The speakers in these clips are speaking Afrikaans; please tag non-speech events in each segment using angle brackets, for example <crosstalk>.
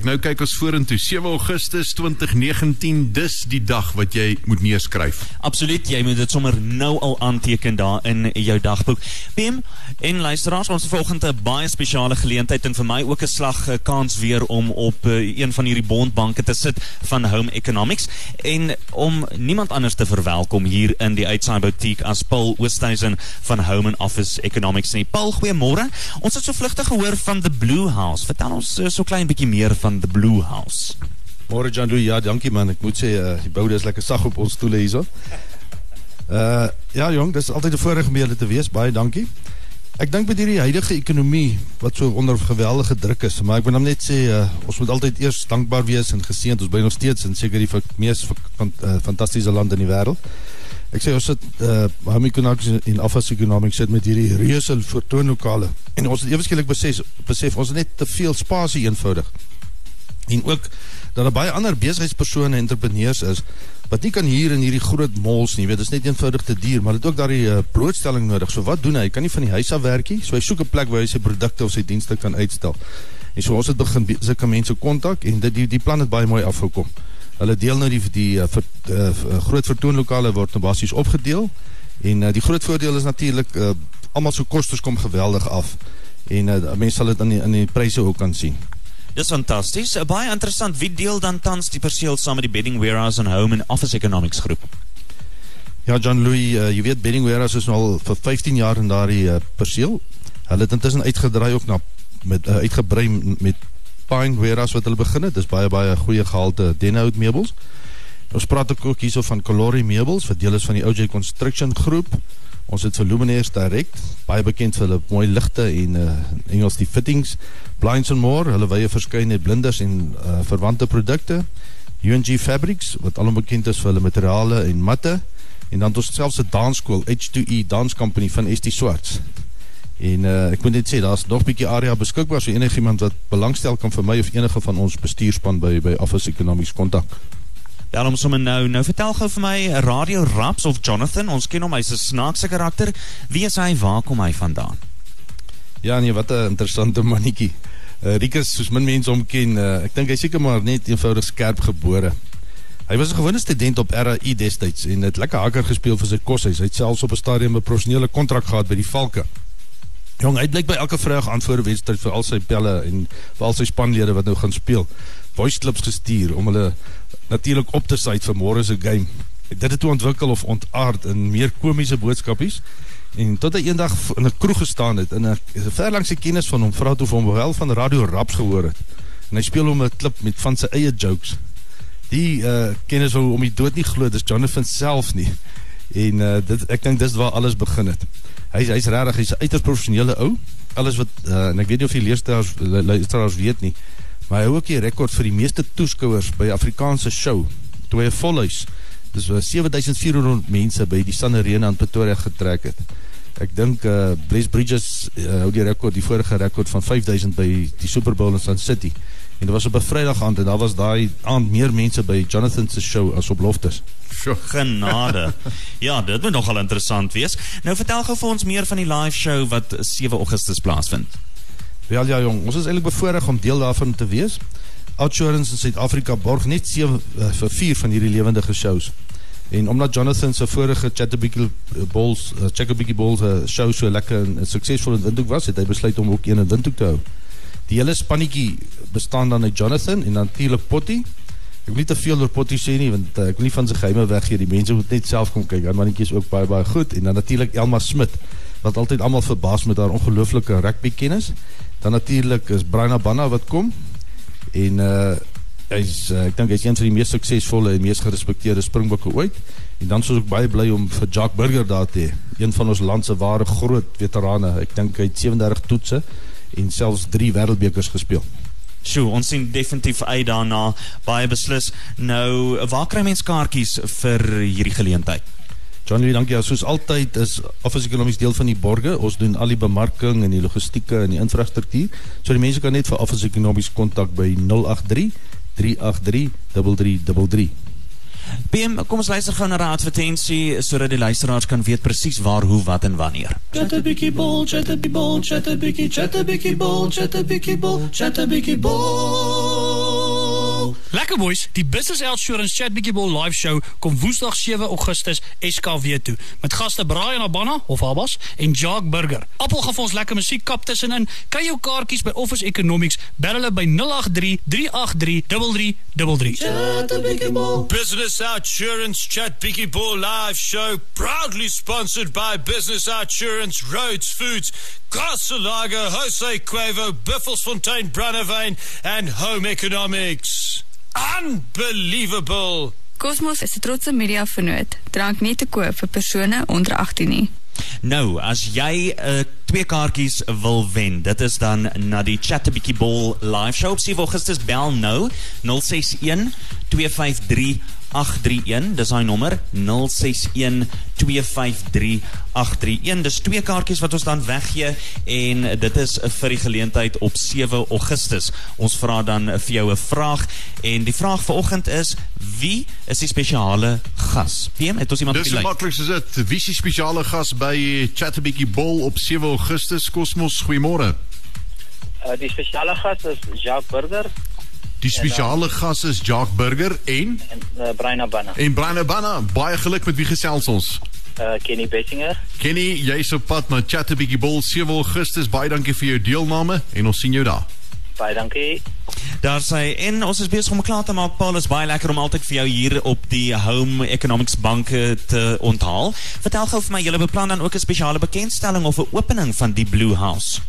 Nou kyk ons vorentoe 7 Augustus 2019 dis die dag wat jy moet neerskryf. Absoluut, jy moet dit sommer nou al aanteken daar in jou dagboek. Pim en luisteraars, ons vanoggend 'n baie spesiale geleentheid en vir my ook 'n slag eh, kans weer om op uh, een van hierdie bondbanke te sit van Home Economics en om niemand anders te verwelkom hier in die Uitsaai Boutique as Paul Oosthuizen van Home and Office Economics. Nee, Paul, goeiemôre. Ons het so vlugtig gehoor van the Blue House. Vertel ons uh, so klein bietjie meer van van the Blue House. Môre Jan Louis, ja, dankie man. Ek moet sê uh, die boude is lekker sag op ons stoele hierso. Uh ja jong, dis altyd 'n voorreg om julle te wees. Baie dankie. Ek dink met hierdie huidige ekonomie wat so onder geweldige druk is, maar ek wil net sê uh, ons moet altyd eers dankbaar wees en geseënd. Ons bly nog steeds in seker die mees van, uh, fantastiese land in die wêreld. Ek sê ons sit uh home economics in office economics sit met hierdie reuse vertoonlokale en ons het eweskielik besef besef ons het net te veel spasie eenvoudig en ook dat er baie ander bezigheidspersone en entrepreneurs is, wat nie kan hier in hierdie groot malls nie, weet, dit is net eenvoudig te dier, maar het ook daar die uh, blootstelling nodig, so wat doen hy, hy kan nie van die huis afwerkie, so hy soek een plek waar hy sy producte of sy dienste kan uitstel, en so ons het begin syke mense kontak, en die, die, die plan het baie mooi afgekom, hulle deel nou die, die uh, ver, uh, groot vertoonlokale word nou basis opgedeel, en uh, die groot voordeel is natuurlijk, uh, allemaal so kosters kom geweldig af, en uh, mens sal het in die, in die prijse ook kan sien. Dis fantasties. Baie interessant. Wie deel dan tans die perseel saam met die Bedding Warehouse and Home and Office Economics groep? Ja, John Louis, uh, jy weet Bedding Warehouse is nou al vir 15 jaar in daardie uh, perseel. Hulle het intussen uitgedraai ook na met uh, uitgebrei met Pine Warehouse wat hulle begin het. Dis baie baie goeie gehalte Denhout meubels. Ons praat ook hierso van Colori meubels wat deel is van die OJ Construction groep. Ons het vir Lumineers Direct, baie bekend vir hulle mooi lichte en uh, Engels die fittings, Blinds and More, hulle weie verskynheid blinders en uh, verwante producte, UNG Fabrics, wat allemaal bekend is vir hulle materiale en matte, en dan ons selfs een dansskool, H2E Dance Company van ST Swarts. En uh, ek moet net sê, daar is nog bykie area beskikbaar, so enig iemand wat belangstel kan vir my of enige van ons bestuurspan by, by Office Economics contact. Hom sommer nou. Nou vertel gou vir my Radio Raps of Jonathan. Ons ken hom, hy's 'n snaakse karakter. Wie is hy? Waar kom hy vandaan? Ja, nee, wat 'n interessante mannetjie. Uh, Rikus, soos min mense hom ken, uh, ek dink hy seker maar net eenvoudig skerp gebore. Hy was 'n gewone student op RAI destyds en het lekker hakker gespeel vir sy koshuis. Hy het selfs op 'n stadium 'n professionele kontrak gehad by die Valke. Jong, hy blyk by elke vraag antwoorde wedstryd vir al sy pelle en vir al sy spanlede wat nou gaan speel. Voice clips gestuur om hulle natuurlijk op te site vir morgense game. Dit het toe ontwikkel of ontaard in meer komische boodskapies en tot hy een dag in een kroeg gestaan het en een ver langse kennis van hom vraag of hom wel van radio raps gehoor het en hy speel hom een clip met van sy eie jokes. Die uh, kennis van hom die dood nie geloof, dis Jonathan self nie en uh, dit, ek denk dis waar alles begin het. Hy, hy is rarig, hy is een uiterst professionele ou, alles wat, uh, en ek weet nie of die leerstelaars weet nie, maar hy ook die rekord vir die meeste toeskouwers by Afrikaanse show, toe hy volhuis, dus 7400 mense by die San Arena in Pretoria getrek het. Ek dink uh, Blaise Bridges uh, hou die rekord, die vorige rekord van 5000 by die Super Bowl in Sun City. En dit was op een vrijdag aand en daar was daar aand meer mense by Jonathan's show as op Loftus. Sjo, genade. <laughs> ja, dit moet nogal interessant wees. Nou vertel gauw vir ons meer van die live show wat 7 augustus plaasvind. Wel ja jong, ons is eindelijk bevoorig om deel daarvan te wees. Outsurance in Zuid-Afrika borg net 7 uh, eh, vir 4 van hierdie levendige shows. En omdat Jonathan sy vorige Chatterbiki Balls, uh, Chatterbiki Balls uh, show so lekker en suksesvol in Windhoek was, het hy besluit om ook een in Windhoek te hou. Die hele spanniekie bestaan dan uit Jonathan en natuurlijk Potty. Ek wil nie te veel door Potty sê nie, want uh, ek wil nie van sy geheime weggeer. Die mense moet net self kom kyk. Haar mannetjie is ook baie, baie goed. En dan natuurlijk Elma Smit, wat altyd allemaal verbaas met haar ongelooflike rugby kennis dan natuurlijk is Brian Abana wat kom en uh, hy is, uh, ek denk hy is een van die meest suksesvolle en meest gerespekteerde springbokke ooit. En dan soos ek baie blij om vir Jack Burger daar te hee, een van ons landse ware groot veterane, ek denk hy het 37 toetsen en selfs drie wereldbekers gespeel. Sjoe, ons sien definitief uit daarna, baie beslis. Nou, waar kry mens kaartjies vir hierdie geleentheid? John Lee, dankie. Ja, soos altyd is Office Economics deel van die borge. Ons doen al die bemarking en die logistieke en die infrastruktuur. So die mense kan net vir Office Economics kontak by 083 383 3333. PM, kom ons luister gauw naar die advertentie, so dat die luisteraars kan weet precies waar, hoe, wat en wanneer. Chatter bikkie bol, chatter bikkie bol, chatter bikkie bol, chatter bikkie bol, chatter bikkie bol. Lekker boys, die Business Outsurance Chat Bol live show kom Woensdag 7 Augustus SKW toe met gaste Brian Abana of Abbas en Jacques Burger. Appel vir ons lekker musiek kap tussenin. Kry jou kaartjies by Office Economics. Bel hulle by 083 383 3333. Business Outsurance Chat Biggie Ball live show proudly sponsored by Business Outsurance Roads Foods, Casalaga, Jose Cuevo, Biffelsfontein, Brunnerveen, and Home Economics. Unbelievable! Cosmos is 'n trotse media vennoot. Drank nie te koop vir persone onder 18 nie. Nou, as jy uh, twee kaartjies wil wen, dit is dan na die Chatterbitjie Ball live show op 7 Augustus bel nou 061 253 831 dis hy nommer 061253 831 dis twee kaartjies wat ons dan weggee en dit is vir die geleentheid op 7 Augustus. Ons vra dan vir jou 'n vraag en die vraag vanoggend is wie is die spesiale gas? PM het ons iemand Dis so maklik soos dit. Wie is die spesiale gas by Chatterbitjie Bol op 7 Augustus? Kosmos goeiemôre Uh, die spesiale gas is Jacques Burger Die spesiale gas is Jacques Burger en en uh, Brian Abana. en Brian Abana. Baie geluk met wie gesels ons. Uh, Kenny Bessinger. Kenny, jy's op pad na Chatterbitjie Bol 7 Augustus. Baie dankie vir jou deelname en ons sien jou daar. Baie dankie. Daar sê en ons is besig om klaar te maak. Paul is baie lekker om altyd vir jou hier op die Home Economics Bank eh, te onthaal. Vertel gou vir my, julle beplan dan ook 'n spesiale bekendstelling of 'n opening van die Blue House.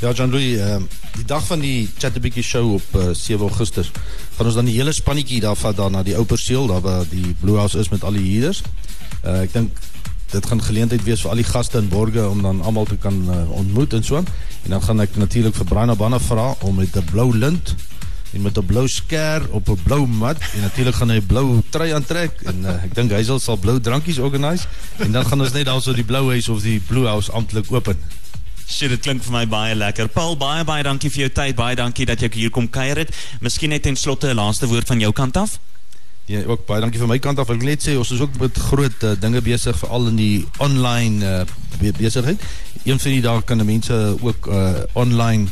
Ja, Jean-Louis, uh, die dag van die Chatterbitjie show op uh, 7 Augustus gaan ons dan die hele spannetjie daar vat daar na die ou perseel daar waar die Blue House is met al die huurders. Uh, ek dink dit gaan geleentheid wees vir al die gaste in Borge om dan almal te kan uh, ontmoet en so. En dan gaan ek natuurlik vir Brian Abana vra om met 'n blou lint en met 'n blou skêr op 'n blou mat en natuurlik gaan hy 'n blou trui aantrek en uh, ek dink hy sal blou drankies organise en dan gaan ons net daarso die Blue House of die Blue House amptelik open. Shit, dit klink vir my baie lekker. Paul, baie baie dankie vir jou tyd. Baie dankie dat jy hier kom kuier het. Miskien net ten slotte 'n laaste woord van jou kant af. Ja, ook baie dankie van my kant af. Ek wil net sê ons is ook met groot uh, dinge besig veral in die online uh, be besigheid. Een van die dae kan mense ook uh, online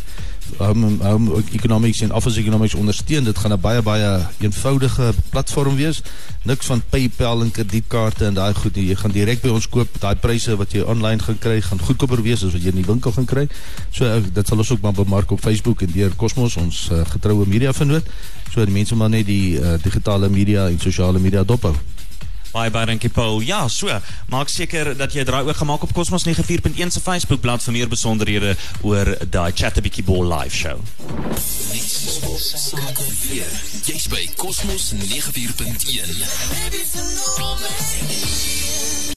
home, home economics en office economics ondersteun. Dit gaan 'n baie baie eenvoudige platform wees. Niks van PayPal en kredietkaarte en daai goed nie. Jy gaan direk by ons koop. Daai pryse wat jy online gaan kry, gaan goedkoper wees as wat jy in die winkel gaan kry. So uh, dit sal ons ook maar bemark op Facebook en deur Cosmos ons uh, getroue media vennoot. So die mense maar net die uh, digitale media en sosiale media dophou. Baie baie dankie Paul. Ja, so. Maak seker dat jy draai ook gemaak op Cosmos 94.1 se Facebookblad vir meer besonderhede oor daai Chatterbitjie Ball live show. Jy's by Cosmos 94.1.